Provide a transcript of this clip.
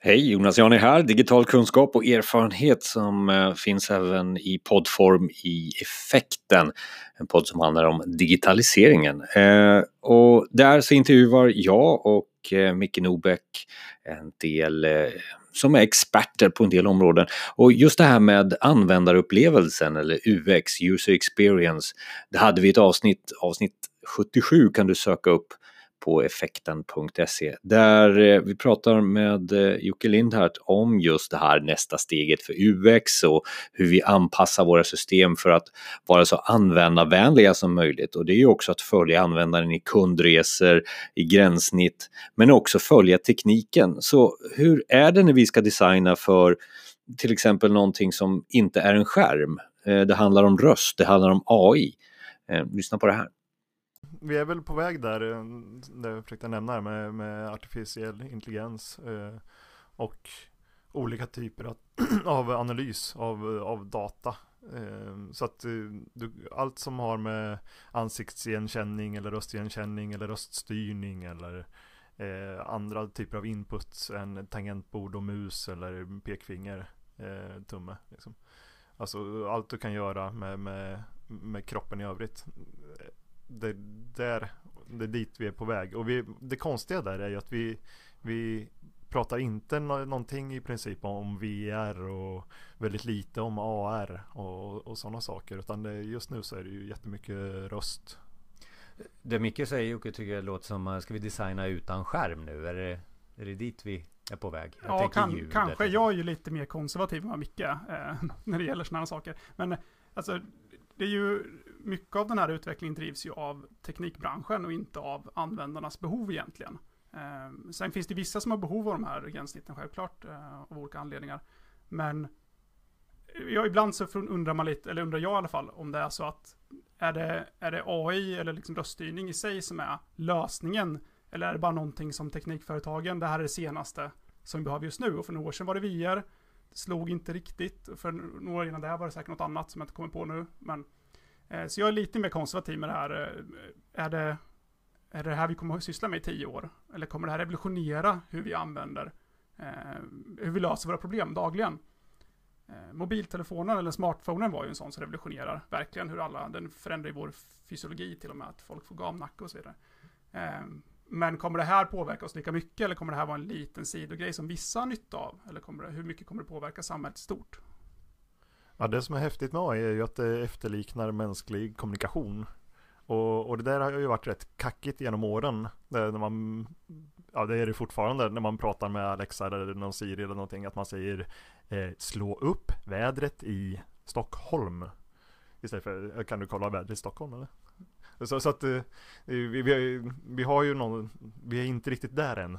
Hej, Jonas Jani här. Digital kunskap och erfarenhet som eh, finns även i poddform i Effekten. En podd som handlar om digitaliseringen. Eh, och där så intervjuar jag och eh, Micke Nobeck en del som är experter på en del områden. Och just det här med användarupplevelsen eller UX, user experience, det hade vi ett avsnitt, avsnitt 77 kan du söka upp på effekten.se där eh, vi pratar med eh, Jocke Lindhart om just det här nästa steget för UX och hur vi anpassar våra system för att vara så användarvänliga som möjligt och det är ju också att följa användaren i kundresor, i gränssnitt men också följa tekniken. Så hur är det när vi ska designa för till exempel någonting som inte är en skärm? Eh, det handlar om röst, det handlar om AI. Lyssna på det här vi är väl på väg där, eh, det jag försökte nämna med, med artificiell intelligens eh, och olika typer av, av analys av, eh, av data. Eh, så att eh, du, allt som har med ansiktsigenkänning eller röstigenkänning eller röststyrning eller eh, andra typer av inputs än tangentbord och mus eller pekfinger, eh, tumme. Liksom. Alltså allt du kan göra med, med, med kroppen i övrigt det, där, det är dit vi är på väg. Och vi, det konstiga där är ju att vi, vi pratar inte no någonting i princip om VR och väldigt lite om AR och, och sådana saker. Utan det, just nu så är det ju jättemycket röst. Det Micke säger Jocke tycker jag låter som, ska vi designa utan skärm nu? Är det, är det dit vi är på väg? Jag ja, kan, kanske. Jag är ju lite mer konservativ än Micke eh, när det gäller sådana saker. Men alltså, det är ju mycket av den här utvecklingen drivs ju av teknikbranschen och inte av användarnas behov egentligen. Eh, sen finns det vissa som har behov av de här gränssnitten självklart, eh, av olika anledningar. Men ja, ibland så undrar man lite, eller undrar jag i alla fall, om det är så att är det, är det AI eller liksom röststyrning i sig som är lösningen? Eller är det bara någonting som teknikföretagen, det här är det senaste som vi behöver just nu. Och för några år sedan var det VR, slog inte riktigt. För några år innan det här var det säkert något annat som jag inte kommer på nu. Men Eh, så jag är lite mer konservativ med det här. Eh, är det, är det här vi kommer att syssla med i tio år? Eller kommer det här revolutionera hur vi använder, eh, hur vi löser våra problem dagligen? Eh, mobiltelefonen eller smartphonen var ju en sån som revolutionerar verkligen hur alla, den förändrar ju vår fysiologi till och med, att folk får gamnacke och så vidare. Eh, men kommer det här påverka oss lika mycket eller kommer det här vara en liten sidogrej som vissa har nytta av? Eller kommer det, hur mycket kommer det påverka samhället stort? Ja, det som är häftigt med AI är ju att det efterliknar mänsklig kommunikation. Och, och det där har ju varit rätt kackigt genom åren. när man, ja det är det fortfarande när man pratar med Alexa eller någon Siri eller någonting. Att man säger eh, slå upp vädret i Stockholm. Istället för, kan du kolla vädret i Stockholm eller? Så, så att eh, vi, vi, vi, har ju någon, vi är inte riktigt där än.